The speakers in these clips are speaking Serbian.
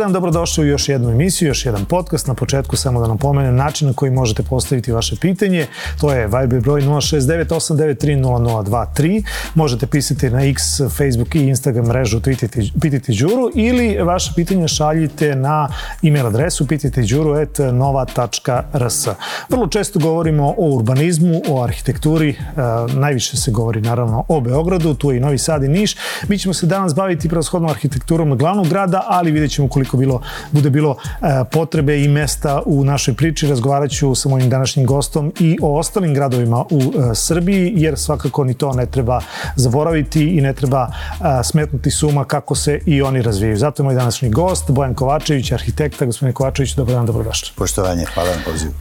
Dan, dobrodošli u još jednu emisiju, još jedan podcast. Na početku samo da nam pomenem način na koji možete postaviti vaše pitanje. To je Viber broj 069-893-0023. Možete pisati na X, Facebook i Instagram mrežu Pititi, Đuru ili vaše pitanje šaljite na email adresu pititiđuru.nova.rs. Vrlo često govorimo o urbanizmu, o arhitekturi, e, najviše se govori naravno o Beogradu, tu je i Novi Sad i Niš. Mi ćemo se danas baviti prevashodno arhitekturom glavnog grada, ali vidjet ćemo koliko bilo, bude bilo e, potrebe i mesta u našoj priči. Razgovarat ću sa mojim današnjim gostom i o ostalim gradovima u e, Srbiji, jer svakako ni to ne treba zaboraviti i ne treba e, smetnuti suma kako se i oni razvijaju. Zato je moj današnji gost, Bojan Kovačević, arhitekta. Gospodine Kovačević, dobro dan, dobrodošli. Poštovanje, hvala vam pozivu.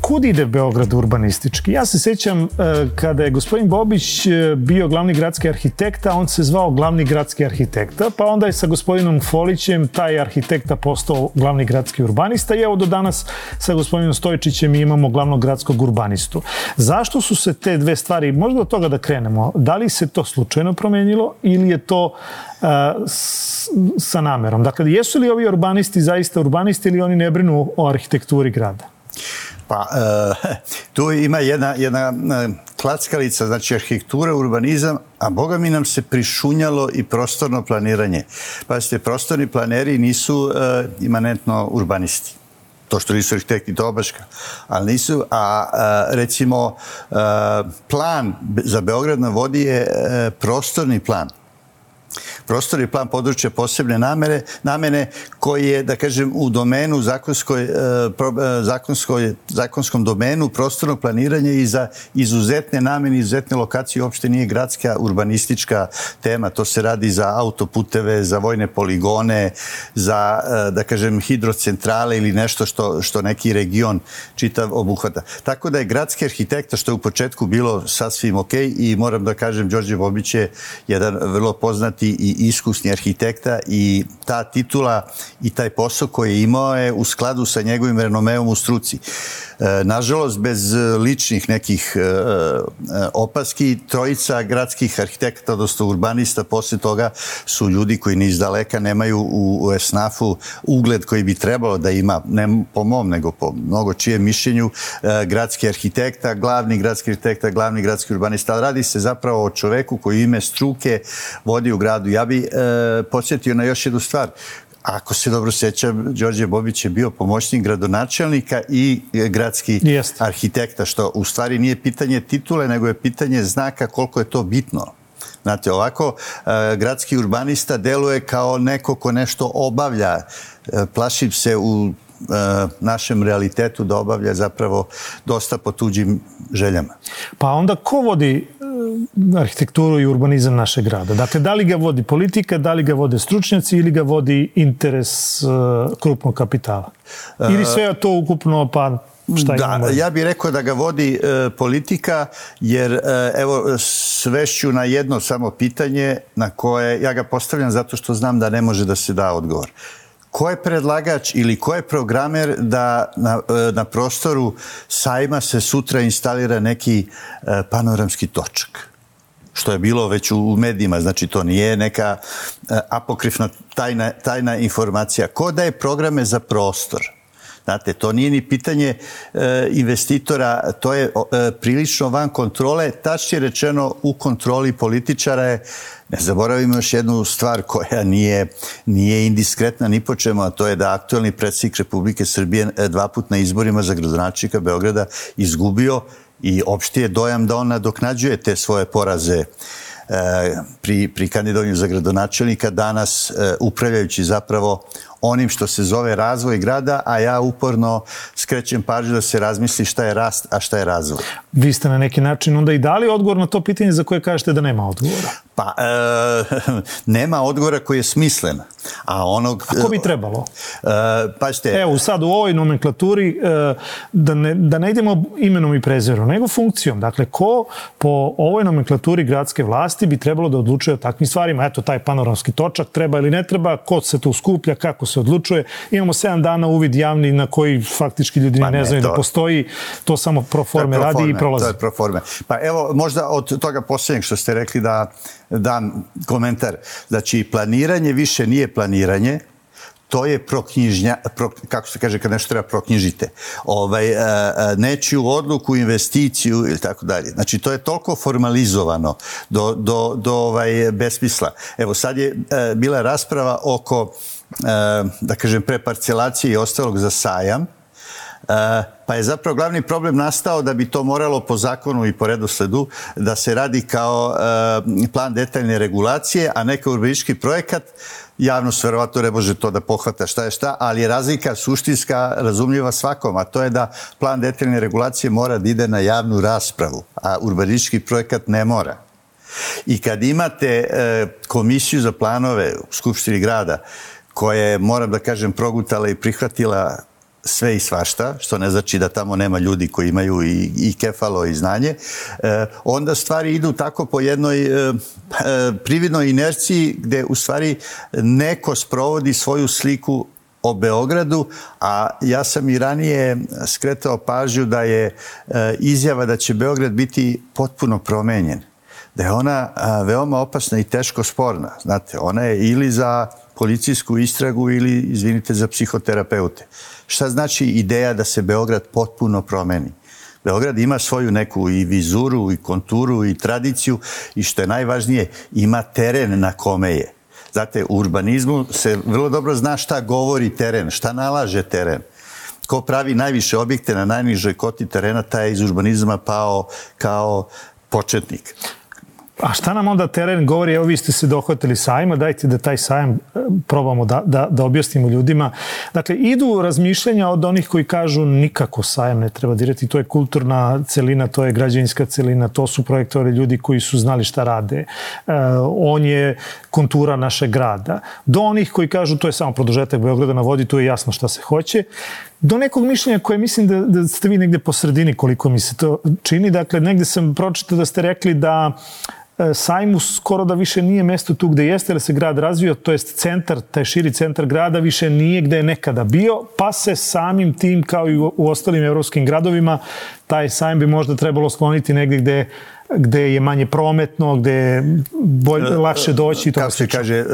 Kud ide Beograd urbanistički? Ja se sećam kada je gospodin Bobić bio glavni gradski arhitekta, on se zvao glavni gradski arhitekta, pa onda je sa gospodinom Folićem taj arhitekta postao glavni gradski urbanista i evo do danas sa gospodinom Stojčićem imamo glavnog gradskog urbanistu. Zašto su se te dve stvari, možda od toga da krenemo, da li se to slučajno promenilo ili je to uh, s, sa namerom? Dakle, jesu li ovi urbanisti zaista urbanisti ili oni ne brinu o arhitekturi grada? Pa, e, tu ima jedna, jedna e, klackalica, znači arhitektura, urbanizam, a boga mi nam se prišunjalo i prostorno planiranje. Pazite, prostorni planeri nisu e, imanentno urbanisti. To što nisu arhitekti, to obaška, ali nisu, a, a recimo a, plan za Beograd na vodi je a, prostorni plan prostorni plan područja posebne namere, namene koji je, da kažem, u domenu zakonskoj, e, e, zakonskoj, zakonskom domenu prostornog planiranja i za izuzetne namene, izuzetne lokacije uopšte nije gradska urbanistička tema. To se radi za autoputeve, za vojne poligone, za, e, da kažem, hidrocentrale ili nešto što, što neki region čitav obuhvata. Tako da je gradski arhitekta, što je u početku bilo sasvim ok i moram da kažem, Đorđe Bobić je jedan vrlo poznati i iskusni arhitekta i ta titula i taj posao koji je imao je u skladu sa njegovim renomeom u struci. E, nažalost, bez ličnih nekih e, e, opaski, trojica gradskih arhitekta, odnosno urbanista, posle toga su ljudi koji ni iz daleka nemaju u esnafu ugled koji bi trebalo da ima, ne po mom, nego po mnogo čijem mišljenju, gradski arhitekta, glavni gradski arhitekta, glavni gradski urbanista, radi se zapravo o čoveku koji ime struke vodi u gradu. Ja bi e, podsjetio na još jednu stvar ako se dobro sećam, Đorđe Bobić je bio pomoćnik gradonačelnika i gradski Jest. arhitekta, što u stvari nije pitanje titule, nego je pitanje znaka koliko je to bitno. Znate, ovako, e, gradski urbanista deluje kao neko ko nešto obavlja. E, plašim se u E, našem realitetu da obavlja zapravo dosta po tuđim željama. Pa onda ko vodi e, arhitekturu i urbanizam našeg grada? Dakle, da li ga vodi politika, da li ga vode stručnjaci ili ga vodi interes uh, krupnog kapitala? Ili sve to ukupno pa šta da? Ja bih rekao da ga vodi e, politika, jer e, evo svešću na jedno samo pitanje na koje ja ga postavljam zato što znam da ne može da se da odgovor ko je predlagač ili ko je programer da na, e, na prostoru sajma se sutra instalira neki e, panoramski točak? što je bilo već u medijima, znači to nije neka e, apokrifna tajna, tajna informacija. Ko daje programe za prostor? Znate, to nije ni pitanje e, investitora, to je e, prilično van kontrole, tačnije rečeno u kontroli političara je Ne zaboravimo još jednu stvar koja nije, nije indiskretna ni po čemu, a to je da aktualni predsjednik Republike Srbije e, dva put na izborima za gradonačnika Beograda izgubio i opšti je dojam da on nadoknađuje te svoje poraze pri, pri kandidovanju za gradonačelnika. Danas upravljajući zapravo onim što se zove razvoj grada, a ja uporno skrećem pažnju da se razmisli šta je rast, a šta je razvoj. Vi ste na neki način onda i dali odgovor na to pitanje za koje kažete da nema odgovora. Pa, e, nema odgovora koji je smislen. A onog... A ko bi trebalo? E, pa ste... Evo, sad u ovoj nomenklaturi, e, da, ne, da ne idemo imenom i prezirom, nego funkcijom. Dakle, ko po ovoj nomenklaturi gradske vlasti bi trebalo da odlučuje o takvim stvarima? Eto, taj panoramski točak treba ili ne treba, ko se tu skuplja, kako se odlučuje. Imamo 7 dana uvid javni na koji faktički ljudi pa ne, ne znaju da to, da postoji. To samo pro forme, pro radi i prolazi. To je pro forme. Pa evo, možda od toga posljednjeg što ste rekli da dam komentar. Znači, planiranje više nije planiranje, to je proknjižnja, pro, kako se kaže kad nešto treba proknjižite, ovaj, e, e, nečiju odluku, investiciju ili tako dalje. Znači, to je toliko formalizovano do, do, do ovaj, besmisla. Evo, sad je e, bila rasprava oko, da kažem, preparcelacije i ostalog za sajam, pa je zapravo glavni problem nastao da bi to moralo po zakonu i po redosledu da se radi kao plan detaljne regulacije, a ne kao urbanički projekat javnost verovatno ne može to da pohvata šta je šta, ali je razlika suštinska razumljiva svakom, a to je da plan detaljne regulacije mora da ide na javnu raspravu, a urbanistički projekat ne mora. I kad imate komisiju za planove u Skupštini grada, koja je, moram da kažem, progutala i prihvatila sve i svašta, što ne znači da tamo nema ljudi koji imaju i, i kefalo i znanje, e, onda stvari idu tako po jednoj e, e, prividnoj inerciji gde u stvari neko sprovodi svoju sliku o Beogradu, a ja sam i ranije skretao pažnju da je e, izjava da će Beograd biti potpuno promenjen da je ona veoma opasna i teško sporna. Znate, ona je ili za policijsku istragu ili, izvinite, za psihoterapeute. Šta znači ideja da se Beograd potpuno promeni? Beograd ima svoju neku i vizuru i konturu i tradiciju i što je najvažnije, ima teren na kome je. Znate, u urbanizmu se vrlo dobro zna šta govori teren, šta nalaže teren. Ko pravi najviše objekte na najnižoj koti terena, taj je iz urbanizma pao kao početnik. A šta nam onda teren govori, evo vi ste se dohvatili sajma, dajte da taj sajam e, probamo da, da, da objasnimo ljudima. Dakle, idu razmišljenja od onih koji kažu nikako sajam ne treba dirati, to je kulturna celina, to je građevinska celina, to su projektori ljudi koji su znali šta rade. E, on je kontura našeg grada. Do onih koji kažu to je samo produžetak Beograda na vodi, tu je jasno šta se hoće do nekog mišljenja koje mislim da, da ste vi negde po sredini koliko mi se to čini. Dakle, negde sam pročitao da ste rekli da sajmu skoro da više nije mesto tu gde jeste, ali se grad razvio, to jest centar, taj širi centar grada više nije gde je nekada bio, pa se samim tim, kao i u, ostalim evropskim gradovima, taj sajm bi možda trebalo skloniti negde gde gde je manje prometno, gde je bolj, e, lakše doći i to Kako se kaže, e,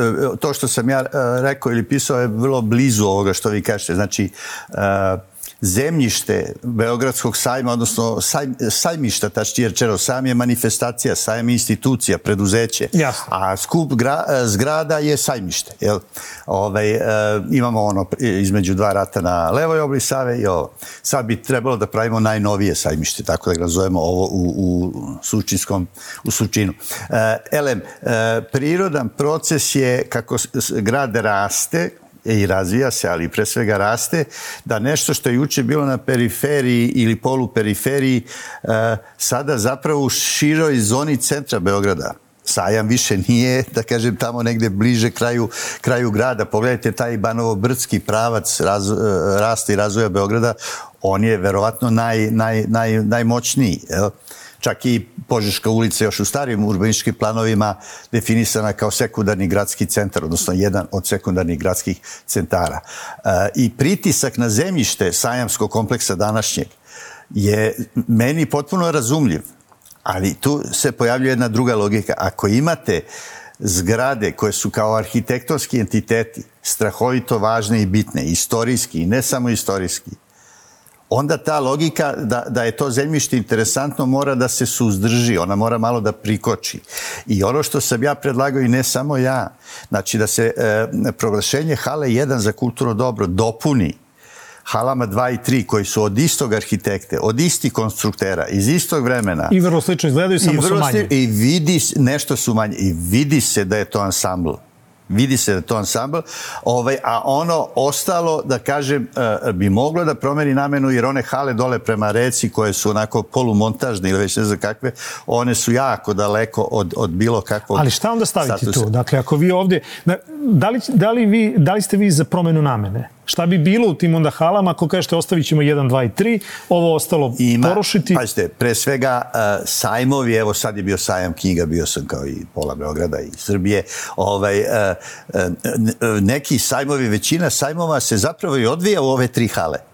to što sam ja rekao ili pisao je vrlo blizu ovoga što vi kažete. Znači, zemljište Beogradskog sajma, odnosno saj, sajmišta, tačnije rečeno, sam je manifestacija, sajam je institucija, preduzeće, Jasno. a skup gra, zgrada je sajmište. Jel? Ove, ovaj, e, imamo ono između dva rata na levoj obli Save i ovo. Sad bi trebalo da pravimo najnovije sajmište, tako da ga nazovemo ovo u, u Sučinskom, u Sučinu. E, elem, e, prirodan proces je kako grad raste, i razvija se, ali pre svega raste, da nešto što je juče bilo na periferiji ili poluperiferiji, e, sada zapravo u široj zoni centra Beograda sajam više nije, da kažem, tamo negde bliže kraju, kraju grada. Pogledajte taj Banovo-Brdski pravac raz, e, rasta i razvoja Beograda, on je verovatno naj, naj, naj, najmoćniji. Jel? Čak i Požeška ulica još u starim urbaničkim planovima definisana kao sekundarni gradski centar, odnosno jedan od sekundarnih gradskih centara. E, I pritisak na zemljište sajamskog kompleksa današnjeg je meni potpuno razumljiv, ali tu se pojavljuje jedna druga logika. Ako imate zgrade koje su kao arhitektonski entiteti strahovito važne i bitne, istorijski i ne samo istorijski, onda ta logika da, da je to zemljište interesantno mora da se suzdrži, ona mora malo da prikoči. I ono što sam ja predlagao i ne samo ja, znači da se e, proglašenje hale 1 za kulturno dobro dopuni halama 2 i 3 koji su od istog arhitekte, od istih konstruktera, iz istog vremena. I vrlo slično izgledaju, samo su manje. I vidi, nešto su manje. I vidi se da je to ansambl. Vidi se da to ansambl, ovaj, a ono ostalo, da kažem, e, bi moglo da promeni namenu, jer one hale dole prema reci, koje su onako polumontažne ili već ne znam kakve, one su jako daleko od, od bilo kakvog Ali šta onda staviti statusa. tu? Dakle, ako vi ovde, da li, da, li vi, da li ste vi za promenu namene? Šta bi bilo u tim onda halama ako kažete ostavit ćemo 1, 2 i 3, ovo ostalo Ima, porušiti? Pazite, pre svega uh, sajmovi, evo sad je bio sajam knjiga, bio sam kao i pola Beograda i Srbije, ovaj, uh, uh, neki sajmovi, većina sajmova se zapravo i odvija u ove tri hale.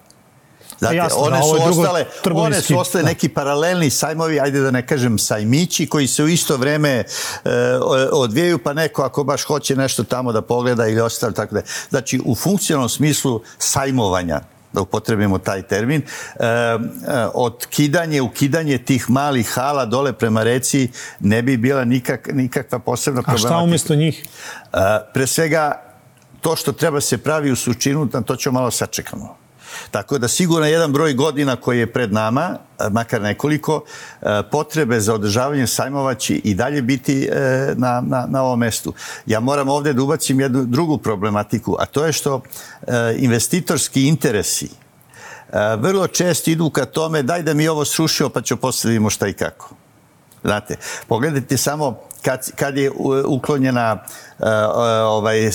Znate, Jasno, one, da, ovo su ostale, one su ostale da. neki paralelni sajmovi, ajde da ne kažem sajmići, koji se u isto vreme e, odvijaju, pa neko ako baš hoće nešto tamo da pogleda ili ostalo, tako da. Znači, u funkcionalnom smislu sajmovanja, da upotrebimo taj termin, e, e, otkidanje, ukidanje tih malih hala dole prema reci ne bi bila nikak, nikakva posebna A problematika. šta umjesto njih? E, pre svega, to što treba se pravi u sučinu, na to ćemo malo sačekamo. Tako da sigurno jedan broj godina koji je pred nama, e, makar nekoliko, e, potrebe za održavanje sajmova će i dalje biti e, na, na, na ovom mestu. Ja moram ovde da ubacim jednu drugu problematiku, a to je što investitorski interesi vrlo često idu ka tome daj da mi ovo srušio pa ću posle vidimo šta i kako. Znate, pogledajte samo kad, kad je uklonjena uh, ovaj uh,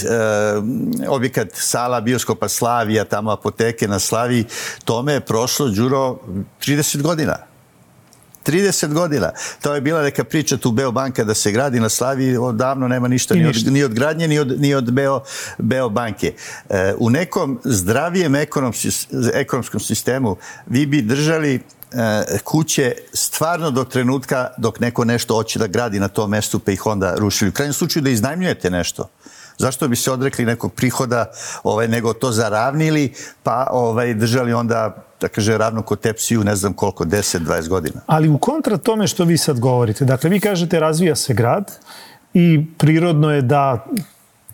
objekat sala bioskopa Slavija, tamo apoteke na Slaviji, tome je prošlo, Đuro, 30 godina. 30 godina. To je bila neka priča tu Beobanka da se gradi na Slavi, odavno nema ništa, ni od, ni od gradnje, ni od, ni od Beo, Beobanke. E, u nekom zdravijem ekonomskom, ekonomskom sistemu vi bi držali kuće stvarno do trenutka dok neko nešto hoće da gradi na tom mestu pa ih onda rušili. U krajnjem slučaju da iznajmljujete nešto. Zašto bi se odrekli nekog prihoda, ovaj, nego to zaravnili, pa ovaj, držali onda da kaže ravno kod tepsiju, ne znam koliko, 10-20 godina. Ali u kontra tome što vi sad govorite, dakle vi kažete razvija se grad i prirodno je da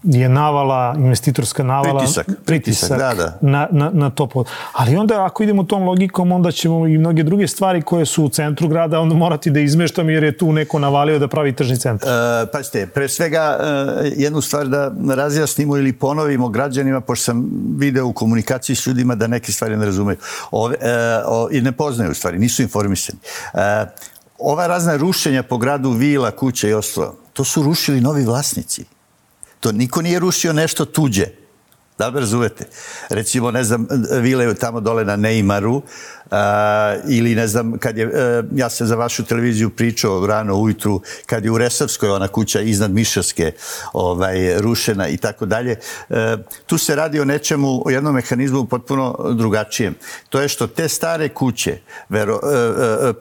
je navala, investitorska navala, pritisak, pritisak da, da. Na, na, na to pod. Ali onda ako idemo tom logikom, onda ćemo i mnoge druge stvari koje su u centru grada onda morati da izmeštamo jer je tu neko navalio da pravi tržni centar. E, pazite, pre svega e, jednu stvar da razjasnimo ili ponovimo građanima, pošto sam video u komunikaciji s ljudima da neke stvari ne razumeju Ove, e, o, i ne poznaju stvari, nisu informisani. E, ova razna rušenja po gradu vila, kuća i ostalo, to su rušili novi vlasnici. To niko nije rušio nešto tuđe. Da li razumete? Recimo, ne znam, vile tamo dole na Neymaru, Ili ne znam, kad je, uh, ja sam za vašu televiziju pričao rano ujutru, kad je u Resavskoj ona kuća iznad Mišarske ovaj, rušena i tako dalje. Uh, tu se radi o nečemu, o jednom mehanizmu potpuno drugačijem. To je što te stare kuće vero,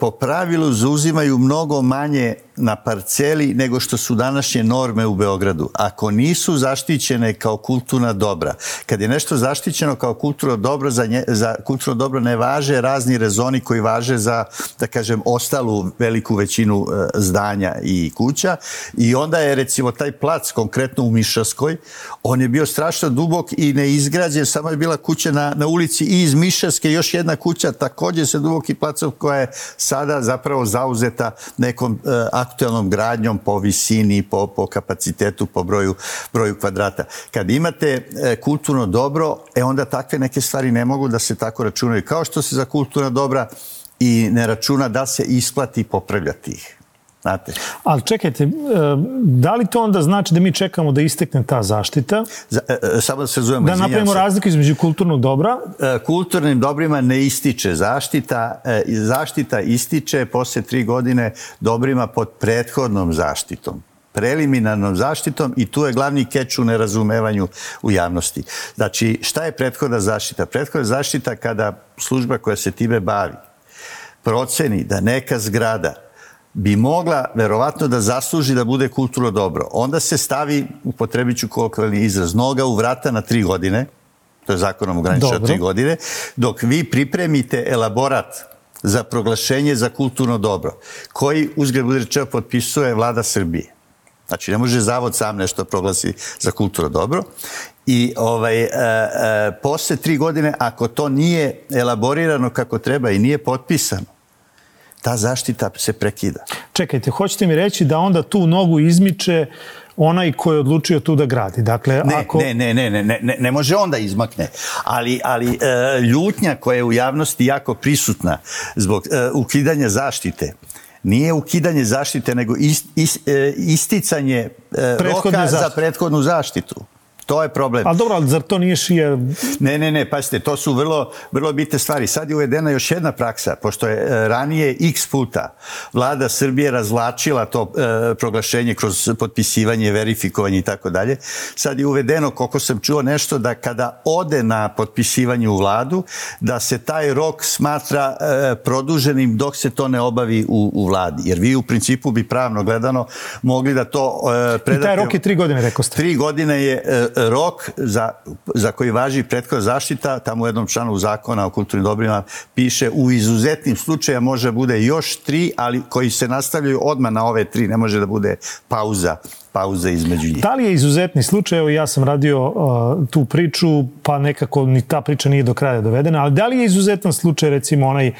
po pravilu zauzimaju mnogo manje na parceli nego što su današnje norme u Beogradu. Ako nisu zaštićene kao kulturna dobra, kad je nešto zaštićeno kao kulturno dobro, za, nje, za kulturno dobro ne važe razni rezoni koji važe za, da kažem, ostalu veliku većinu zdanja i kuća i onda je recimo taj plac, konkretno u Mišarskoj, on je bio strašno dubok i neizgrađen, samo je bila kuća na, na ulici i iz Mišarske još jedna kuća, takođe se duboki placov koja je sada zapravo zauzeta nekom uh, aktuelnom gradnjom po visini, po, po kapacitetu, po broju, broju kvadrata. Kad imate e, kulturno dobro, e onda takve neke stvari ne mogu da se tako računaju. Kao što se za kulturna dobra i ne računa da se isplati popravljati ih. Znate. Ali čekajte, da li to onda znači da mi čekamo da istekne ta zaštita? Za, e, samo da se zovemo, Da napravimo se. razliku između kulturnog dobra? E, kulturnim dobrima ne ističe zaštita. E, zaštita ističe posle tri godine dobrima pod prethodnom zaštitom preliminarnom zaštitom i tu je glavni keč u nerazumevanju u javnosti. Znači, šta je prethodna zaštita? Prethodna zaštita kada služba koja se time bavi proceni da neka zgrada bi mogla verovatno da zasluži da bude kulturno dobro. Onda se stavi, upotrebit ću kolokvalni izraz, noga u vrata na tri godine, to je zakonom ograničeno tri godine, dok vi pripremite elaborat za proglašenje za kulturno dobro, koji uzgled bude rečeo potpisuje vlada Srbije. Znači, ne može zavod sam nešto proglasi za kulturno dobro. I ovaj, e, e, posle tri godine, ako to nije elaborirano kako treba i nije potpisano, ta zaštita se prekida. Čekajte, hoćete mi reći da onda tu nogu izmiče onaj ko je odlučio tu da gradi. Dakle, ne, ako... ne, ne, ne, ne, ne, ne može onda izmakne. Ali, ali e, ljutnja koja je u javnosti jako prisutna zbog e, ukidanja zaštite, nije ukidanje zaštite, nego ist, ist, isticanje roka zaštite. za prethodnu zaštitu. To je problem. Ali dobro, ali zar to nije šija? Ne, ne, ne, pazite, to su vrlo, vrlo bitne stvari. Sad je uvedena još jedna praksa, pošto je e, ranije x puta vlada Srbije razlačila to e, proglašenje kroz potpisivanje, verifikovanje i tako dalje. Sad je uvedeno, koliko sam čuo nešto, da kada ode na potpisivanje u vladu, da se taj rok smatra e, produženim dok se to ne obavi u, u vladi. Jer vi u principu bi pravno gledano mogli da to e, predate... I taj rok je tri godine, rekao ste. Tri godine je e, rok za, za koji važi prethodna zaštita, tamo u jednom članu zakona o kulturnim dobrima piše u izuzetnim slučaja može bude još tri, ali koji se nastavljaju odmah na ove tri, ne može da bude pauza pauza između njih. Da li je izuzetni slučaj, evo ja sam radio uh, tu priču, pa nekako ni ta priča nije do kraja dovedena, ali da li je izuzetan slučaj recimo onaj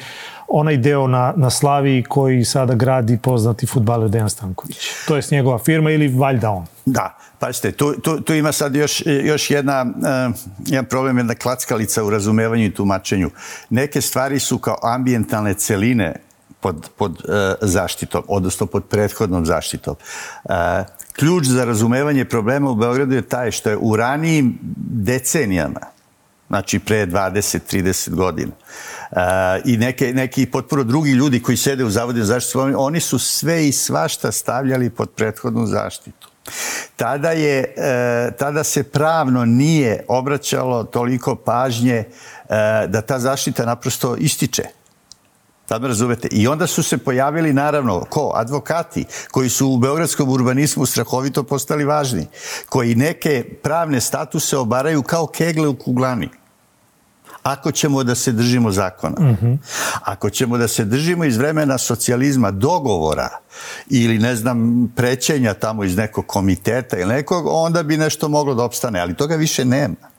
onaj deo na, na Slaviji koji sada gradi poznati futbaler Dejan Stanković. To je njegova firma ili valjda on? Da, pazite, tu, tu, tu ima sad još, još jedna, uh, jedan problem, jedna klackalica u razumevanju i tumačenju. Neke stvari su kao ambijentalne celine pod, pod uh, zaštitom, odnosno pod prethodnom zaštitom. Uh, ključ za razumevanje problema u Beogradu je taj što je u ranijim decenijama, znači pre 20-30 godina, uh, i neke, neki potpuno drugi ljudi koji sede u Zavodinu zaštitu, oni su sve i svašta stavljali pod prethodnu zaštitu. Tada, je, e, tada se pravno nije obraćalo toliko pažnje e, da ta zaštita naprosto ističe. Da me razumete? I onda su se pojavili, naravno, ko? Advokati, koji su u beogradskom urbanizmu strahovito postali važni, koji neke pravne statuse obaraju kao kegle u kuglani. Ako ćemo da se držimo zakona, mm -hmm. ako ćemo da se držimo iz vremena socijalizma, dogovora ili, ne znam, prećenja tamo iz nekog komiteta ili nekog, onda bi nešto moglo da opstane, ali toga više nema.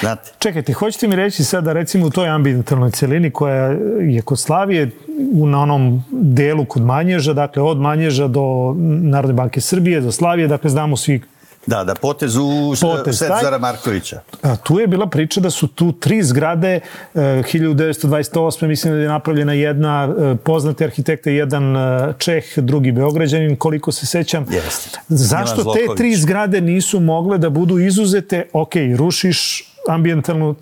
Znate. Čekajte, hoćete mi reći sad da recimo u toj ambientalnoj celini koja je kod Slavije na onom delu kod Manježa, dakle od Manježa do Narodne banke Srbije, do Slavije, dakle znamo svi Da, da, potez u potez, Zara Markovića. A, tu je bila priča da su tu tri zgrade, e, 1928. mislim da je napravljena jedna e, poznati arhitekta, jedan e, Čeh, drugi Beograđanin, koliko se sećam. Jeste. Zašto te tri zgrade nisu mogle da budu izuzete, ok, rušiš ambientalnu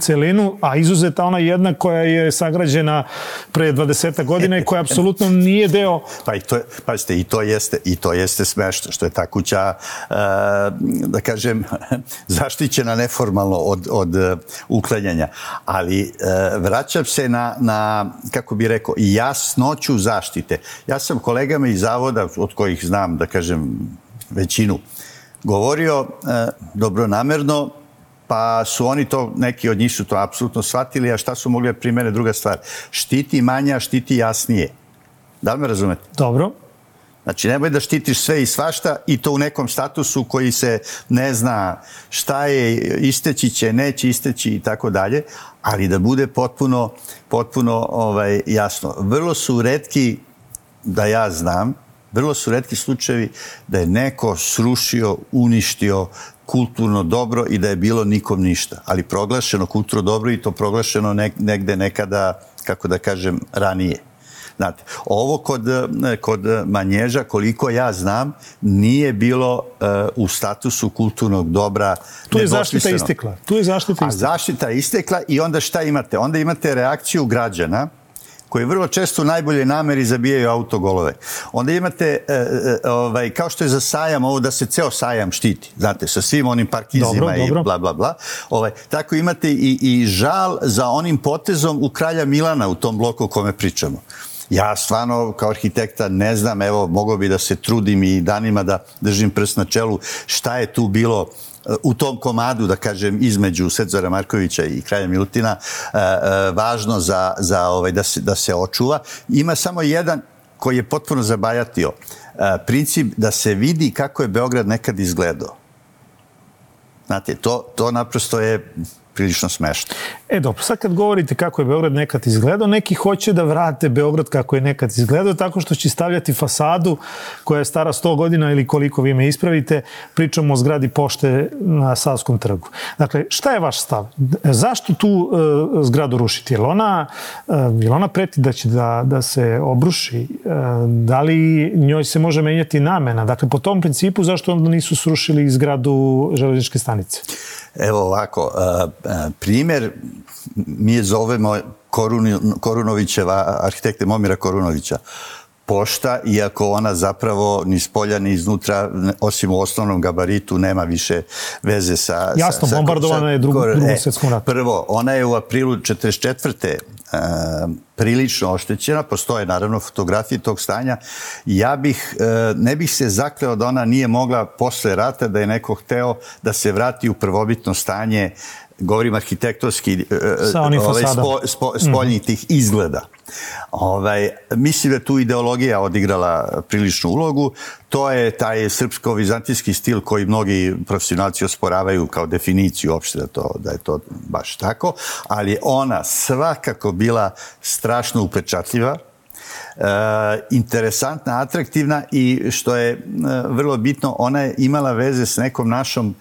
celinu, a izuzeta ona jedna koja je sagrađena pre 20 godina i koja apsolutno nije deo... Pa i to, pazite, i to jeste, i to jeste smešno, što je ta kuća, uh, da kažem, zaštićena neformalno od, od uh, uklanjanja. Ali uh, vraćam se na, na, kako bi rekao, jasnoću zaštite. Ja sam kolegama iz zavoda, od kojih znam, da kažem, većinu, govorio dobronamerno, pa su oni to, neki od njih su to apsolutno shvatili, a šta su mogli da primene druga stvar? Štiti manje, a štiti jasnije. Da li me razumete? Dobro. Znači, nemoj da štitiš sve i svašta i to u nekom statusu koji se ne zna šta je, isteći će, neće isteći i tako dalje, ali da bude potpuno, potpuno ovaj, jasno. Vrlo su redki, da ja znam, vrlo su redki slučajevi da je neko srušio, uništio, kulturno dobro i da je bilo nikom ništa. Ali proglašeno kulturno dobro i to proglašeno negde nekada, kako da kažem, ranije. Znate, ovo kod, kod Manježa, koliko ja znam, nije bilo uh, u statusu kulturnog dobra Tu je zaštita istekla. Tu je zaštita istekla. A zaštita istekla i onda šta imate? Onda imate reakciju građana, koji vrlo često u najboljoj nameri zabijaju autogolove. Onda imate, e, e, ovaj, kao što je za sajam, ovo da se ceo sajam štiti, znate, sa svim onim parkizima dobro, i dobro. bla, bla, bla. Ovaj, tako imate i, i žal za onim potezom u kralja Milana u tom bloku o kome pričamo. Ja stvarno kao arhitekta ne znam, evo, mogo bi da se trudim i danima da držim prst na čelu šta je tu bilo u tom komadu, da kažem, između Sedzora Markovića i Kralja Milutina, e, e, važno za, za ovaj, da, se, da se očuva. Ima samo jedan koji je potpuno zabajatio. E, princip da se vidi kako je Beograd nekad izgledao. Znate, to, to naprosto je prilično smešno. E dobro, sad kad govorite kako je Beograd nekad izgledao, neki hoće da vrate Beograd kako je nekad izgledao, tako što će stavljati fasadu koja je stara 100 godina ili koliko vi me ispravite, pričamo o zgradi pošte na Savskom trgu. Dakle, šta je vaš stav? Zašto tu uh, zgradu rušiti? Je li ona, je li ona preti da će da, da se obruši? Uh, da li njoj se može menjati namena? Dakle, po tom principu zašto onda nisu srušili zgradu železničke stanice? Evo ovako, primjer, mi je zovemo Korunovićeva, arhitekte Momira Korunovića, pošta, iako ona zapravo ni s polja ni iznutra, osim u osnovnom gabaritu, nema više veze sa... Jasno, sa, bombardovana je drugu, drugu e, svjetskom ratu. Prvo, ona je u aprilu 44. E, prilično oštećena, postoje naravno fotografije tog stanja. Ja bih, e, ne bih se zakleo da ona nije mogla posle rata, da je neko hteo da se vrati u prvobitno stanje govorim arhitektonski, e, Sa onim ovaj, spo, spo, spoljnih mm. tih izgleda. Ovaj, mislim da tu ideologija odigrala priličnu ulogu. To je taj srpsko-vizantijski stil koji mnogi profesionalci osporavaju kao definiciju uopšte da, to, da je to baš tako, ali ona svakako bila strašno upečatljiva, e, interesantna, atraktivna i što je e, vrlo bitno, ona je imala veze s nekom našom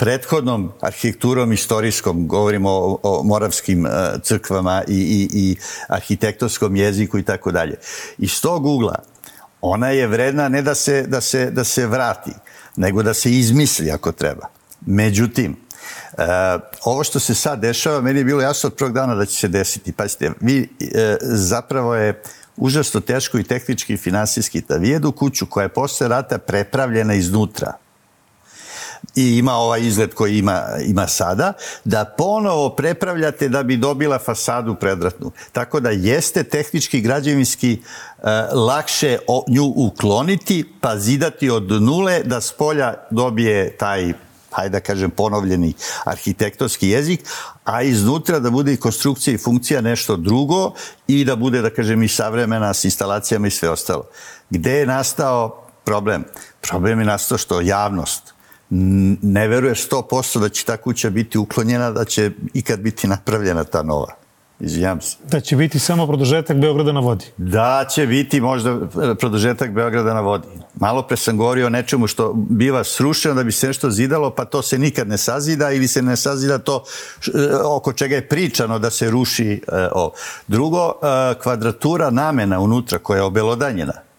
prethodnom arhitekturom istorijskom, govorimo o, o moravskim uh, crkvama i, i, i arhitektonskom jeziku i tako dalje. Iz tog ugla ona je vredna ne da se, da, se, da se vrati, nego da se izmisli ako treba. Međutim, Uh, ovo što se sad dešava, meni je bilo jasno od prvog dana da će se desiti. Pazite, vi uh, zapravo je užasno teško i tehnički i finansijski da vi jedu kuću koja je posle rata prepravljena iznutra i ima ovaj izgled koji ima, ima sada, da ponovo prepravljate da bi dobila fasadu predratnu. Tako da jeste tehnički, građevinski e, lakše o, nju ukloniti, pa zidati od nule da s polja dobije taj hajde da kažem, ponovljeni arhitektonski jezik, a iznutra da bude i konstrukcija i funkcija nešto drugo i da bude, da kažem, i savremena s instalacijama i sve ostalo. Gde je nastao problem? Problem je nastao što javnost, ne veruješ 100% da će ta kuća biti uklonjena, da će ikad biti napravljena ta nova. Izvijam se. Da će biti samo produžetak Beograda na vodi. Da će biti možda produžetak Beograda na vodi. Malo pre sam govorio o nečemu što biva srušeno da bi se nešto zidalo, pa to se nikad ne sazida ili se ne sazida to e, oko čega je pričano da se ruši e, ovo. Drugo, e, kvadratura namena unutra koja je obelodanjena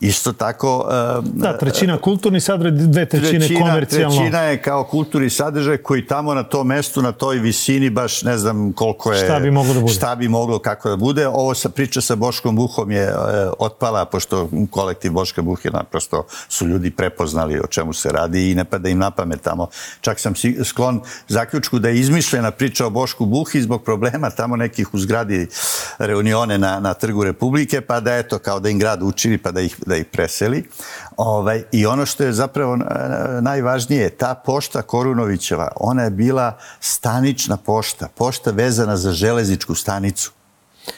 Isto tako... Uh, da, trećina kulturni sadržaj, dve trećine trećina, komercijalno. Trećina je kao kulturni sadržaj koji tamo na tom mestu, na toj visini, baš ne znam koliko je... Šta bi moglo da bude. Šta bi moglo, kako da bude. Ovo sa priča sa Boškom Buhom je uh, otpala, pošto kolektiv Boška Buh naprosto su ljudi prepoznali o čemu se radi i ne pada im na pamet tamo. Čak sam sklon zaključku da je izmišljena priča o Bošku Buhi zbog problema tamo nekih u zgradi reunione na, na Trgu Republike, pa da eto, kao da im grad učini, pa da ih da ih preseli. Ovaj, I ono što je zapravo najvažnije, ta pošta Korunovićeva, ona je bila stanična pošta, pošta vezana za železničku stanicu.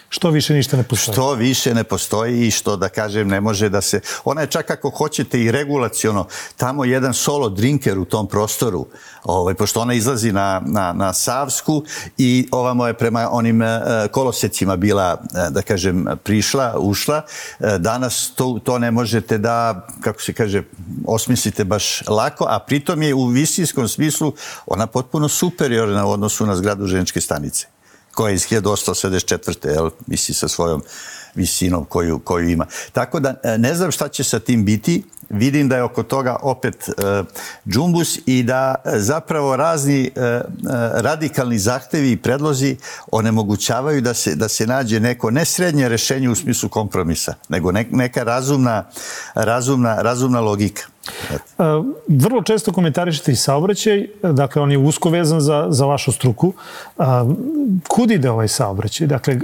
Što više ništa ne postoji. Što više ne postoji i što, da kažem, ne može da se... Ona je čak ako hoćete i regulaciono, tamo jedan solo drinker u tom prostoru, ovaj, pošto ona izlazi na, na, na Savsku i ovamo je prema onim e, kolosecima bila, e, da kažem, prišla, ušla. E, danas to, to ne možete da, kako se kaže, osmislite baš lako, a pritom je u visinskom smislu ona potpuno superiorna u odnosu na zgradu ženičke stanice koja je iz 1884. Jel, misli sa svojom visinom koju, koju ima. Tako da e, ne znam šta će sa tim biti, vidim da je oko toga opet e, džumbus i da e, zapravo razni e, e, radikalni zahtevi i predlozi onemogućavaju da se, da se nađe neko ne srednje rešenje u smislu kompromisa, nego ne, neka razumna, razumna, razumna logika. Vrlo često komentarišete i saobraćaj, dakle on je usko vezan za, za vašu struku. Kud ide ovaj saobraćaj? Dakle,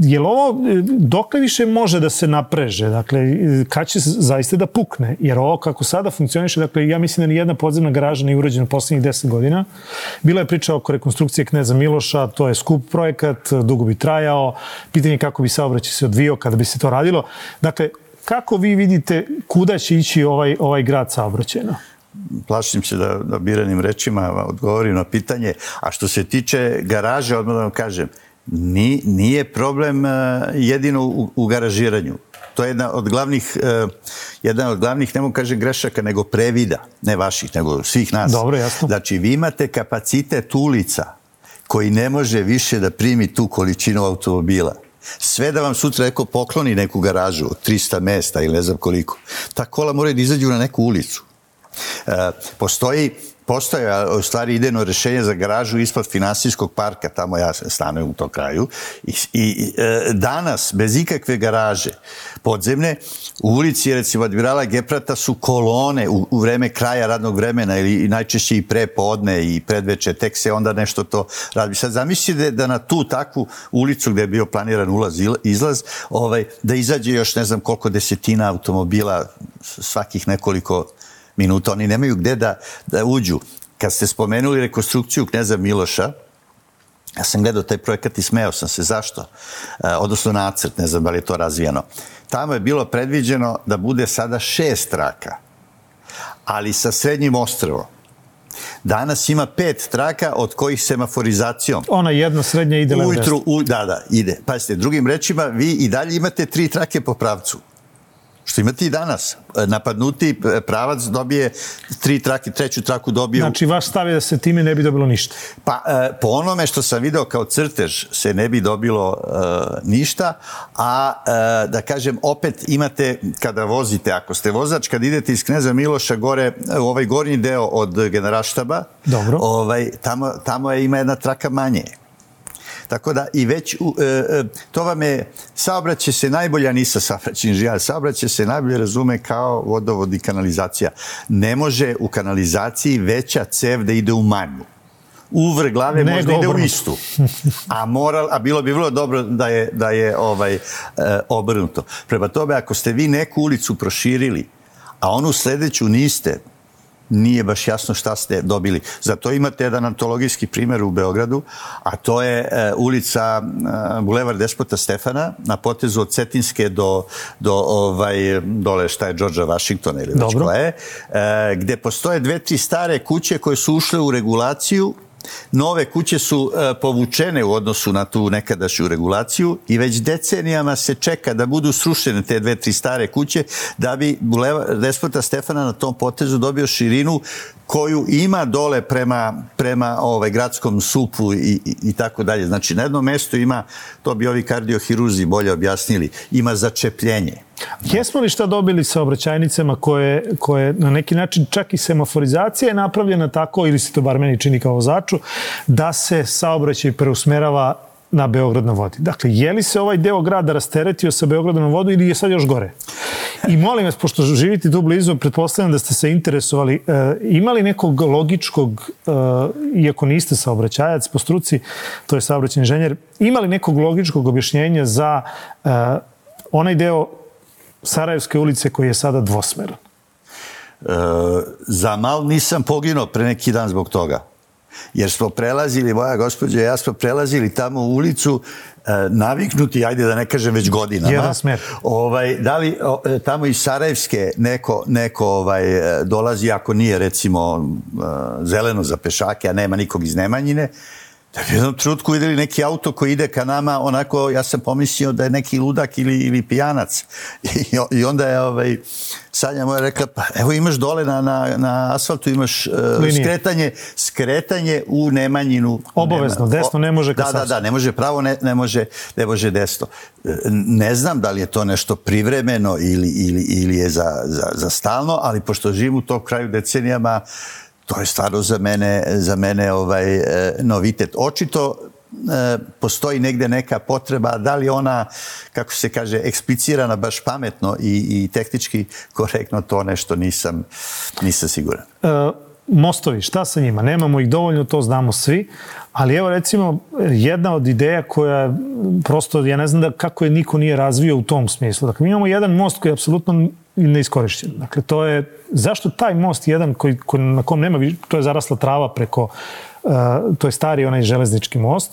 je li ovo, dokle više može da se napreže? Dakle, kad će zaista da pukne? Jer ovo kako sada funkcioniše, dakle, ja mislim da ni jedna podzemna garaža nije urađena poslednjih 10 godina. Bila je priča oko rekonstrukcije Kneza Miloša, to je skup projekat, dugo bi trajao, pitanje kako bi saobraćaj se odvio kada bi se to radilo. Dakle, Kako vi vidite kuda će ići ovaj, ovaj grad saobraćajno? plašim se da, da biranim rečima odgovorim na pitanje. A što se tiče garaže, odmah da vam kažem, ni, nije problem uh, jedino u, u garažiranju. To je jedna od glavnih, uh, jedan od glavnih, ne mogu kažem grešaka, nego previda, ne vaših, nego svih nas. Dobro, jasno. Znači, vi imate kapacitet ulica koji ne može više da primi tu količinu automobila. Sve da vam sutra neko pokloni neku garažu od 300 mesta ili ne znam koliko. Ta kola moraju da izađu na neku ulicu. E, postoji postoje u stvari idejno rešenje za garažu ispod finansijskog parka, tamo ja stanujem u tom kraju, i, i e, danas, bez ikakve garaže podzemne, u ulici, recimo, admirala Geprata su kolone u, u vreme kraja radnog vremena ili najčešće i pre podne i predveče, tek se onda nešto to radi. Sad zamislite da na tu takvu ulicu gde je bio planiran ulaz, izlaz, ovaj, da izađe još ne znam koliko desetina automobila svakih nekoliko minuta. Oni nemaju gde da, da uđu. Kad ste spomenuli rekonstrukciju Kneza Miloša, ja sam gledao taj projekat i smeo sam se. Zašto? E, odnosno nacrt, ne znam da li je to razvijeno. Tamo je bilo predviđeno da bude sada šest traka, ali sa srednjim ostrvom. Danas ima pet traka od kojih semaforizacijom. Ona jedna srednja ide Ujutru, u, da, da, ide. Pazite, drugim rečima, vi i dalje imate tri trake po pravcu. Što imate i danas. Napadnuti pravac dobije tri trake, treću traku dobije... Znači, vaš stav je da se time ne bi dobilo ništa? Pa, e, po onome što sam video kao crtež se ne bi dobilo uh, ništa, a uh, da kažem, opet imate, kada vozite, ako ste vozač, kad idete iz Kneza Miloša gore, u ovaj gornji deo od generalštaba, Dobro. Ovaj, tamo, tamo je, ima jedna traka manje. Tako da i već, u, e, e, to vam je, saobraćaj se najbolja, nisa saobraćaj inženjer, saobraćaj se najbolje razume kao vodovod i kanalizacija. Ne može u kanalizaciji veća cev da ide u manju uvr glave Nego možda ide u istu. A moral, a bilo bi vrlo dobro da je, da je ovaj, e, obrnuto. Prema tome, ako ste vi neku ulicu proširili, a onu sledeću niste, nije baš jasno šta ste dobili. Zato imate jedan antologijski primjer u Beogradu, a to je e, ulica e, Bulevar Despota Stefana na potezu od Cetinske do, do ovaj, dole šta je Georgea Washingtona ili već koja je, e, gde postoje dve, tri stare kuće koje su ušle u regulaciju Nove kuće su e, povučene u odnosu na tu nekadašnju regulaciju i već decenijama se čeka da budu srušene te dve, tri stare kuće da bi Buleva, Despota Stefana na tom potezu dobio širinu koju ima dole prema, prema ovaj, gradskom supu i, i, i tako dalje. Znači, na jednom mestu ima, to bi ovi kardiohiruzi bolje objasnili, ima začepljenje. Jesmo li šta dobili sa obraćajnicama koje, koje na neki način čak i semaforizacija je napravljena tako, ili se to bar meni čini kao začu, da se saobraćaj preusmerava na Beograd na vodi. Dakle, je li se ovaj deo grada rasteretio sa Beogradom na vodu ili je sad još gore? I molim vas, pošto živite tu blizu, pretpostavljam da ste se interesovali, e, imali nekog logičkog, e, iako niste saobraćajac po struci, to je saobraćen inženjer, imali nekog logičkog objašnjenja za e, onaj deo Sarajevske ulice koji je sada dvosmeran? E, za mal nisam poginuo pre neki dan zbog toga jer smo prelazili, moja gospođa i ja smo prelazili tamo u ulicu e, naviknuti, ajde da ne kažem već godinama. Jedan smer. Ovaj, da li o, e, tamo iz Sarajevske neko, neko ovaj, e, dolazi, ako nije recimo zeleno za pešake, a nema nikog iz Nemanjine, da bi u jednom trutku videli neki auto koji ide ka nama, onako, ja sam pomislio da je neki ludak ili, ili pijanac. I, I onda je ovaj, Sanja moja rekla, pa evo imaš dole na, na, na asfaltu, imaš uh, skretanje, skretanje u Nemanjinu. Obavezno, Nema, desno ne može Da, da, da, ne može pravo, ne, ne, može, ne može desno. Ne znam da li je to nešto privremeno ili, ili, ili je za, za, za stalno, ali pošto živim u tom kraju decenijama, to je stvarno za mene, za mene ovaj, e, novitet. Očito e, postoji negde neka potreba, da li ona, kako se kaže, eksplicirana baš pametno i, i tehnički korektno, to nešto nisam, nisam siguran. E, mostovi, šta sa njima? Nemamo ih dovoljno, to znamo svi, ali evo recimo jedna od ideja koja prosto, ja ne znam da kako je niko nije razvio u tom smislu. Dakle, mi imamo jedan most koji apsolutno neiskorišćen. Dakle, to je, zašto taj most jedan koji, koji, na kom nema, to je zarasla trava preko Uh, to je stari onaj železnički most,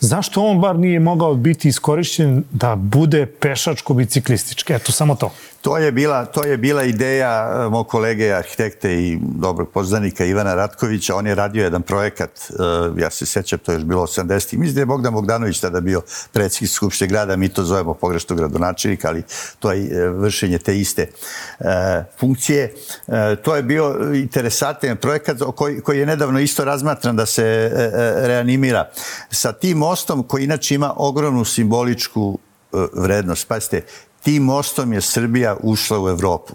zašto on bar nije mogao biti iskorišćen da bude pešačko-biciklistički? Eto, samo to. To je bila, to je bila ideja e, mog kolege arhitekte i dobrog poznanika Ivana Ratkovića. On je radio jedan projekat, e, ja se sećam, to je još bilo 80. Mislim da je Bogdan Bogdanović tada bio predsjednik Skupšte grada, mi to zovemo pogrešno gradonačelnik, ali to je e, vršenje te iste funkcije. To je bio interesantan projekat koji, koji je nedavno isto razmatran da se reanimira. Sa tim mostom koji inače ima ogromnu simboličku vrednost. Pazite, tim mostom je Srbija ušla u Evropu.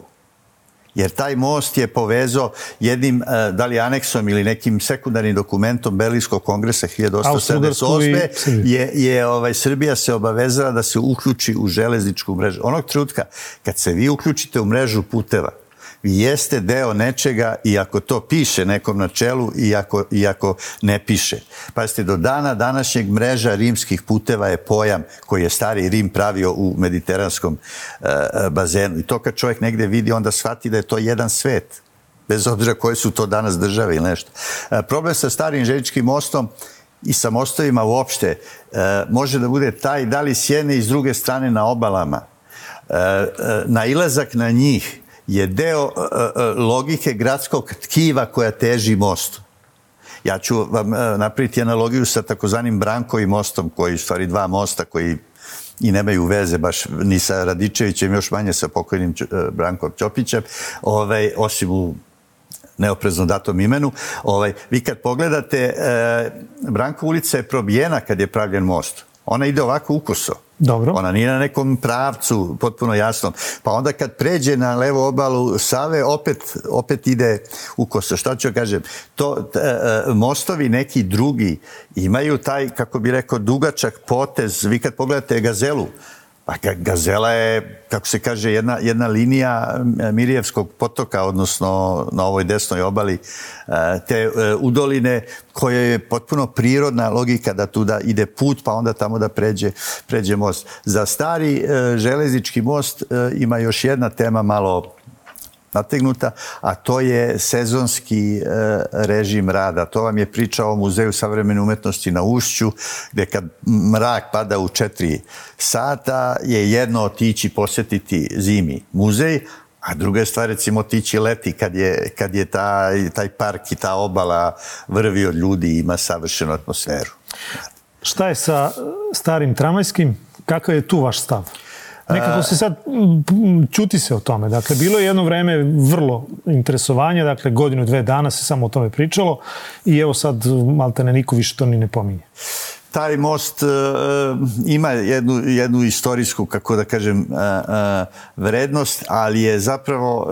Jer taj most je povezao jednim, e, da li aneksom ili nekim sekundarnim dokumentom Berlinskog kongresa 1878. je, je ovaj, Srbija se obavezala da se uključi u železničku mrežu. Onog trutka, kad se vi uključite u mrežu puteva, jeste deo nečega i ako to piše nekom na čelu i ako, i ako ne piše. Pazite, do dana današnjeg mreža rimskih puteva je pojam koji je stari Rim pravio u mediteranskom uh, bazenu. I to kad čovjek negde vidi, onda shvati da je to jedan svet bez obzira koje su to danas države ili nešto. Uh, problem sa starim želječkim mostom i sa mostovima uopšte uh, može da bude taj da li s jedne i s druge strane na obalama. Nailazak na njih je deo uh, logike gradskog tkiva koja teži mostu. Ja ću vam napraviti analogiju sa takozvanim Brankovim mostom, koji stvari dva mosta koji i nemaju veze baš ni sa Radičevićem, još manje sa pokojnim Brankom Ćopićem, ovaj, osim u neoprezno datom imenu. Ovaj, vi kad pogledate, e, Branko ulica je probijena kad je pravljen most. Ona ide ovako ukoso. Dobro. Ona nije na nekom pravcu, potpuno jasno. Pa onda kad pređe na levo obalu Save, opet, opet ide u kosa. Šta ću kažem? To, t, e, mostovi neki drugi imaju taj, kako bi rekao, dugačak potez. Vi kad pogledate gazelu, Pa Gazela je, kako se kaže, jedna, jedna linija Mirijevskog potoka, odnosno na ovoj desnoj obali e, te e, udoline koja je potpuno prirodna logika da tu da ide put pa onda tamo da pređe, pređe most. Za stari železnički most ima još jedna tema malo nategnuta, a to je sezonski e, režim rada. To vam je priča o Muzeju savremene umetnosti na Ušću, gde kad mrak pada u četiri sata je jedno otići posjetiti zimi muzej, a druga stvar recimo otići leti kad je, kad je taj, taj park i ta obala vrvi od ljudi i ima savršenu atmosferu. Šta je sa starim tramvajskim? Kakav je tu vaš stav? Nekako se sad, čuti se o tome. Dakle, bilo je jedno vreme vrlo interesovanje, dakle, godinu, dve dana se samo o tome pričalo i evo sad, malte ne niko više to ni ne pominje taj most uh, ima jednu, jednu istorijsku, kako da kažem, uh, uh, vrednost, ali je zapravo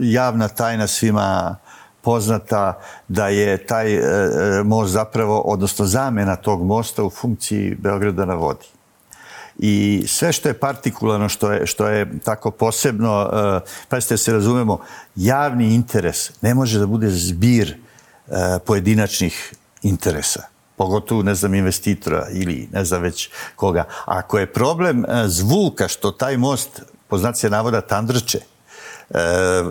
javna tajna svima poznata da je taj most zapravo, odnosno zamena tog mosta u funkciji Beograda na vodi i sve što je partikularno, što je, što je tako posebno, uh, pazite da se razumemo, javni interes ne može da bude zbir uh, pojedinačnih interesa pogotovo, ne znam, investitora ili ne znam već koga. Ako je problem uh, zvuka što taj most, po znaci navoda, tandrče, e,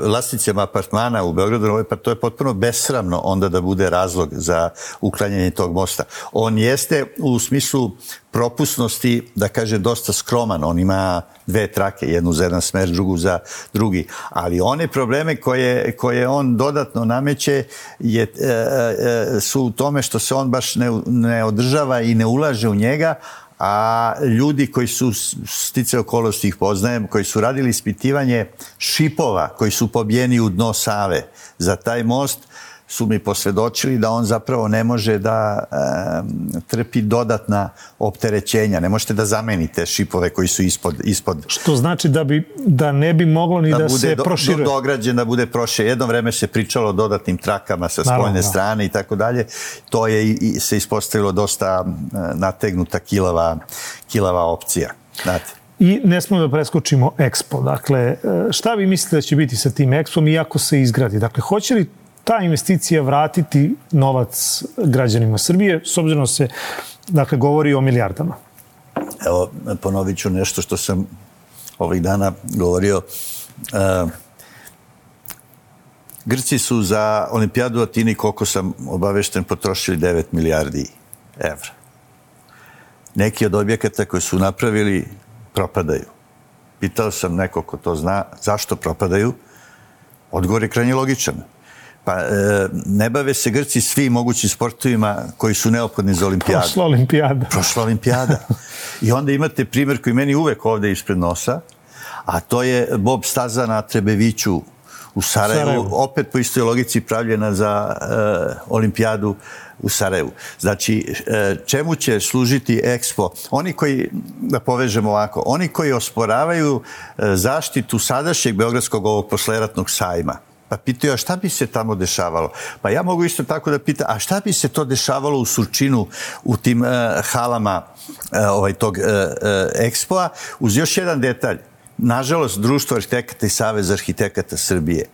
vlasnicima apartmana u Beogradu, pa to je potpuno besramno onda da bude razlog za uklanjanje tog mosta. On jeste u smislu propusnosti, da kaže, dosta skroman. On ima dve trake, jednu za jedan smer, drugu za drugi. Ali one probleme koje, koje on dodatno nameće je, e, e, su u tome što se on baš ne, ne održava i ne ulaže u njega, a ljudi koji su stice okolosti ih poznajem, koji su radili ispitivanje šipova koji su pobijeni u dno Save za taj most, su mi posvedočili da on zapravo ne može da e, trpi dodatna opterećenja. Ne možete da zamenite šipove koji su ispod... ispod Što znači da, bi, da ne bi moglo ni da, da se do, proširuje? Do, dograđen, da bude proširuje. Jedno vreme se pričalo o dodatnim trakama sa spoljne Naravno, da. strane i tako dalje. To je i, se ispostavilo dosta nategnuta kilava, kilava opcija. Znate. I ne smemo da preskočimo Expo. Dakle, e, šta vi mislite da će biti sa tim Expom i ako se izgradi? Dakle, hoće li ta investicija vratiti novac građanima Srbije, s obzirom da se dakle, govori o milijardama. Evo, ponovit ću nešto što sam ovih dana govorio. Uh, Grci su za olimpijadu Atini, koliko sam obavešten, potrošili 9 milijardi evra. Neki od objekata koje su napravili propadaju. Pitao sam neko ko to zna, zašto propadaju? Odgovor je krajnje logičan. Pa e, ne bave se Grci svi mogućim sportovima koji su neophodni za olimpijadu. Prošla olimpijada. Prošla olimpijada. I onda imate primjer koji meni uvek ovde ispred nosa, a to je Bob Staza na Trebeviću u Sarajevu, Sarajevu. opet po istoj logici pravljena za e, olimpijadu u Sarajevu. Znači, e, čemu će služiti Expo? Oni koji, da povežemo ovako, oni koji osporavaju e, zaštitu sadašnjeg Beogradskog ovog posleratnog sajma, Pa pitaju, a šta bi se tamo dešavalo? Pa ja mogu isto tako da pitam, a šta bi se to dešavalo u Surčinu, u tim uh, halama uh, ovaj, tog uh, uh, ekspoa, uz još jedan detalj. Nažalost, Društvo arhitekata i Savez arhitekata Srbije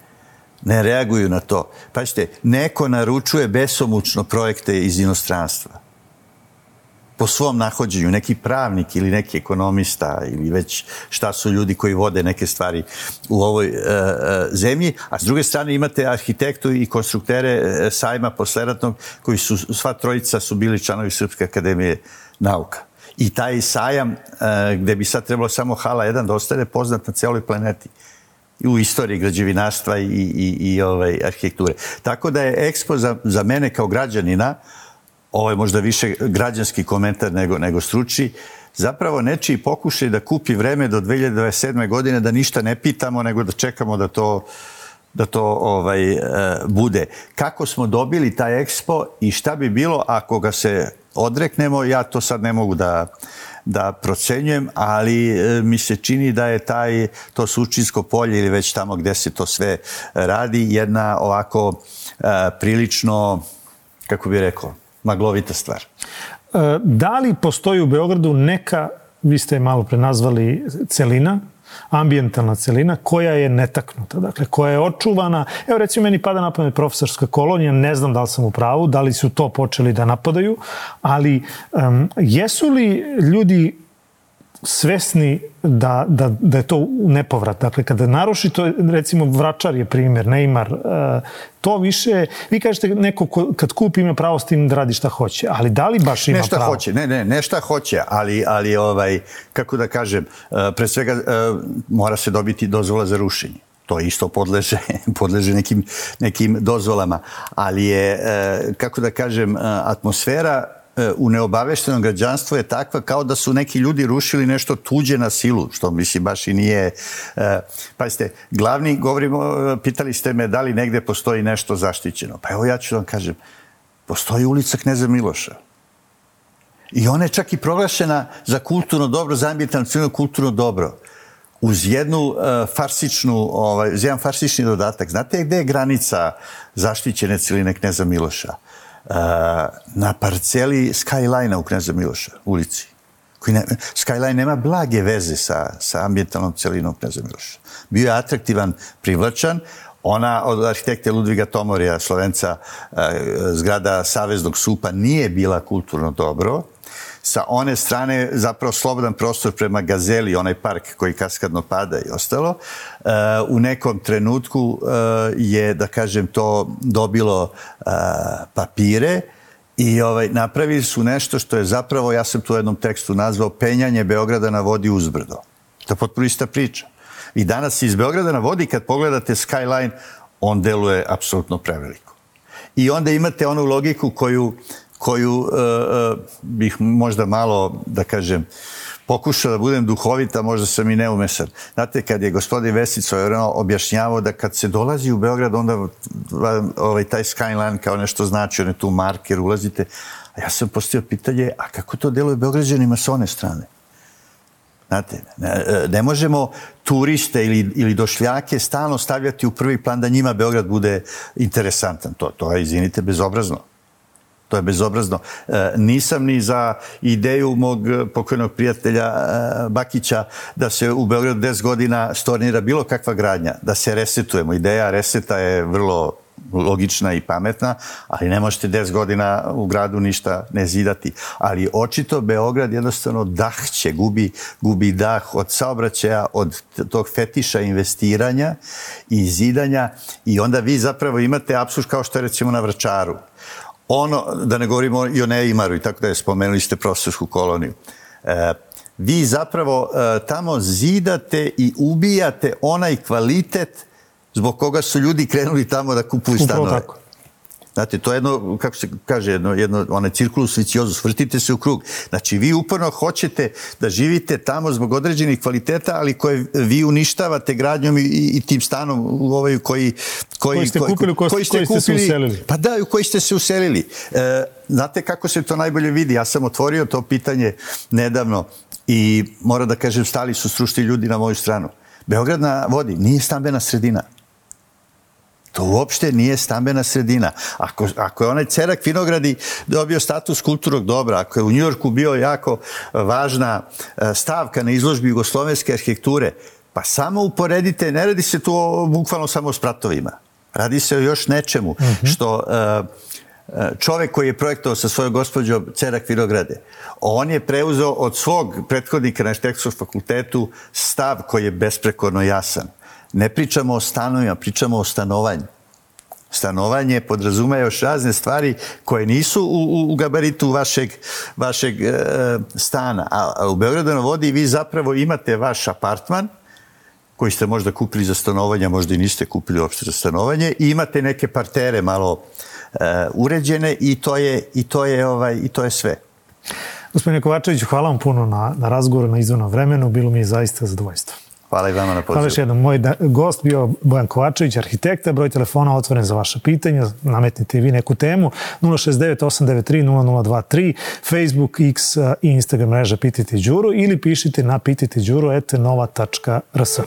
ne reaguju na to. Paćete, neko naručuje besomučno projekte iz inostranstva po svom nahođenju, neki pravnik ili neki ekonomista ili već šta su ljudi koji vode neke stvari u ovoj e, e, zemlji, a s druge strane imate arhitektu i konstruktere e, sajma posleratnog koji su, sva trojica su bili članovi Srpske akademije nauka. I taj sajam, e, gde bi sad trebalo samo hala 1 da ostane poznat na celoj planeti u istoriji građevinarstva i, i, i ovaj, arhitekture. Tako da je Expo za, za mene kao građanina uh, ovo je možda više građanski komentar nego, nego struči, zapravo nečiji pokušaj da kupi vreme do 2027. godine da ništa ne pitamo, nego da čekamo da to da to ovaj, e, bude. Kako smo dobili taj ekspo i šta bi bilo ako ga se odreknemo, ja to sad ne mogu da, da procenjujem, ali e, mi se čini da je taj, to sučinsko polje ili već tamo gde se to sve radi, jedna ovako e, prilično, kako bi rekao, maglovita stvar. E, da li postoji u Beogradu neka, vi ste je malo pre nazvali celina, ambijentalna celina koja je netaknuta, dakle koja je očuvana. Evo recimo meni pada na pamet profesorska kolonija, ne znam da li sam u pravu, da li su to počeli da napadaju, ali um, jesu li ljudi svesni da, da, da je to nepovrat. Dakle, kada naruši to, recimo Vračar je primjer, Neymar, e, to više, vi kažete neko ko, kad kupi ima pravo s tim da radi šta hoće, ali da li baš ima nešta pravo? hoće, ne, ne, nešta hoće, ali, ali ovaj, kako da kažem, e, pre svega e, mora se dobiti dozvola za rušenje to isto podleže, podleže nekim, nekim dozvolama, ali je, kako da kažem, atmosfera u neobaveštenom građanstvu je takva kao da su neki ljudi rušili nešto tuđe na silu, što mislim baš i nije... E, pazite, glavni, govorimo, pitali ste me da li negde postoji nešto zaštićeno. Pa evo ja ću vam kažem, postoji ulica Kneza Miloša. I ona je čak i proglašena za kulturno dobro, za ambijentalno kulturno dobro uz jednu uh, farsičnu, ovaj, uz jedan farsični dodatak. Znate gde je granica zaštićene celine Kneza Miloša? Na parceli Skyline-a u Kneza Miloša, ulici. Koji ne, Skyline nema blage veze sa, sa ambijentalnom celinom Kneza Miloša. Bio je atraktivan, privlačan, ona od arhitekte Ludviga Tomorija, slovenca, zgrada Saveznog supa nije bila kulturno dobro, sa one strane zapravo slobodan prostor prema Gazeli, onaj park koji kaskadno pada i ostalo. E, u nekom trenutku e, je, da kažem, to dobilo e, papire i ovaj, napravili su nešto što je zapravo, ja sam tu u jednom tekstu nazvao, penjanje Beograda na vodi uzbrdo. To je potpuno ista priča. I danas iz Beograda na vodi, kad pogledate skyline, on deluje apsolutno preveliko. I onda imate onu logiku koju koju uh, uh, bih možda malo, da kažem, pokušao da budem duhovita, možda sam i neumesan. Znate, kad je gospodin Vesic objašnjavao da kad se dolazi u Beograd, onda ovaj, taj skyline kao nešto znači, on je tu marker, ulazite. A ja sam postao pitanje, a kako to deluje Beograđanima s one strane? Znate, ne, ne možemo turiste ili, ili došljake stalno stavljati u prvi plan da njima Beograd bude interesantan. To, to je, izvinite, bezobrazno. To je bezobrazno. E, nisam ni za ideju mog pokojnog prijatelja e, Bakića da se u Beogradu 10 godina stornira bilo kakva gradnja, da se resetujemo. Ideja reseta je vrlo logična i pametna, ali ne možete 10 godina u gradu ništa ne zidati. Ali očito Beograd jednostavno dah će, gubi, gubi dah od saobraćaja, od tog fetiša investiranja i zidanja i onda vi zapravo imate absurd kao što je recimo na Vračaru ono, da ne govorimo i o Neimaru i tako da je spomenuli ste profesorsku koloniju. E, vi zapravo uh, tamo zidate i ubijate onaj kvalitet zbog koga su ljudi krenuli tamo da kupuju stanove. Upravo tako. Znate, to je jedno, kako se kaže, jedno, jedno onaj cirkulus viciozus, vrtite se u krug. Znači, vi uporno hoćete da živite tamo zbog određenih kvaliteta, ali koje vi uništavate gradnjom i, i tim stanom u ovaj koji... Koji, koji ste kupili, koji, koji ste, koji ste kupili, se uselili. Pa da, u koji ste se uselili. E, znate kako se to najbolje vidi? Ja sam otvorio to pitanje nedavno i moram da kažem, stali su stručni ljudi na moju stranu. Beograd na vodi nije stambena sredina. To uopšte nije stambena sredina. Ako, ako je onaj Cerak Vinogradi dobio status kulturnog dobra, ako je u Njujorku bio jako važna e, stavka na izložbi jugoslovenske arhitekture, pa samo uporedite, ne radi se tu o, bukvalno samo o spratovima. Radi se o još nečemu mm -hmm. što uh, čovek koji je projektovao sa svojom gospođom Cerak Vinograde, on je preuzeo od svog prethodnika na arhitektonskom fakultetu stav koji je besprekorno jasan ne pričamo o stanovima, pričamo o stanovanju. Stanovanje podrazume još razne stvari koje nisu u, u gabaritu vašeg, vašeg e, stana. A, a u Beogradu na vodi vi zapravo imate vaš apartman, koji ste možda kupili za stanovanje, možda i niste kupili uopšte za stanovanje, i imate neke partere malo e, uređene i to je, i to je, ovaj, i to je sve. Gospodine Kovačeviću, hvala vam puno na, na razgovoru, na izvornom vremenu. Bilo mi je zaista zadovoljstvo. Hvala i vama na pozivu. Hvala još jednom. Moj da, gost bio Bojan Kovačević, arhitekta. Broj telefona otvoren za vaše pitanja. Nametnite vi neku temu. 069 893 0023 Facebook, X i Instagram mreža Pitite Đuru ili pišite na pititeđuru.nova.rs.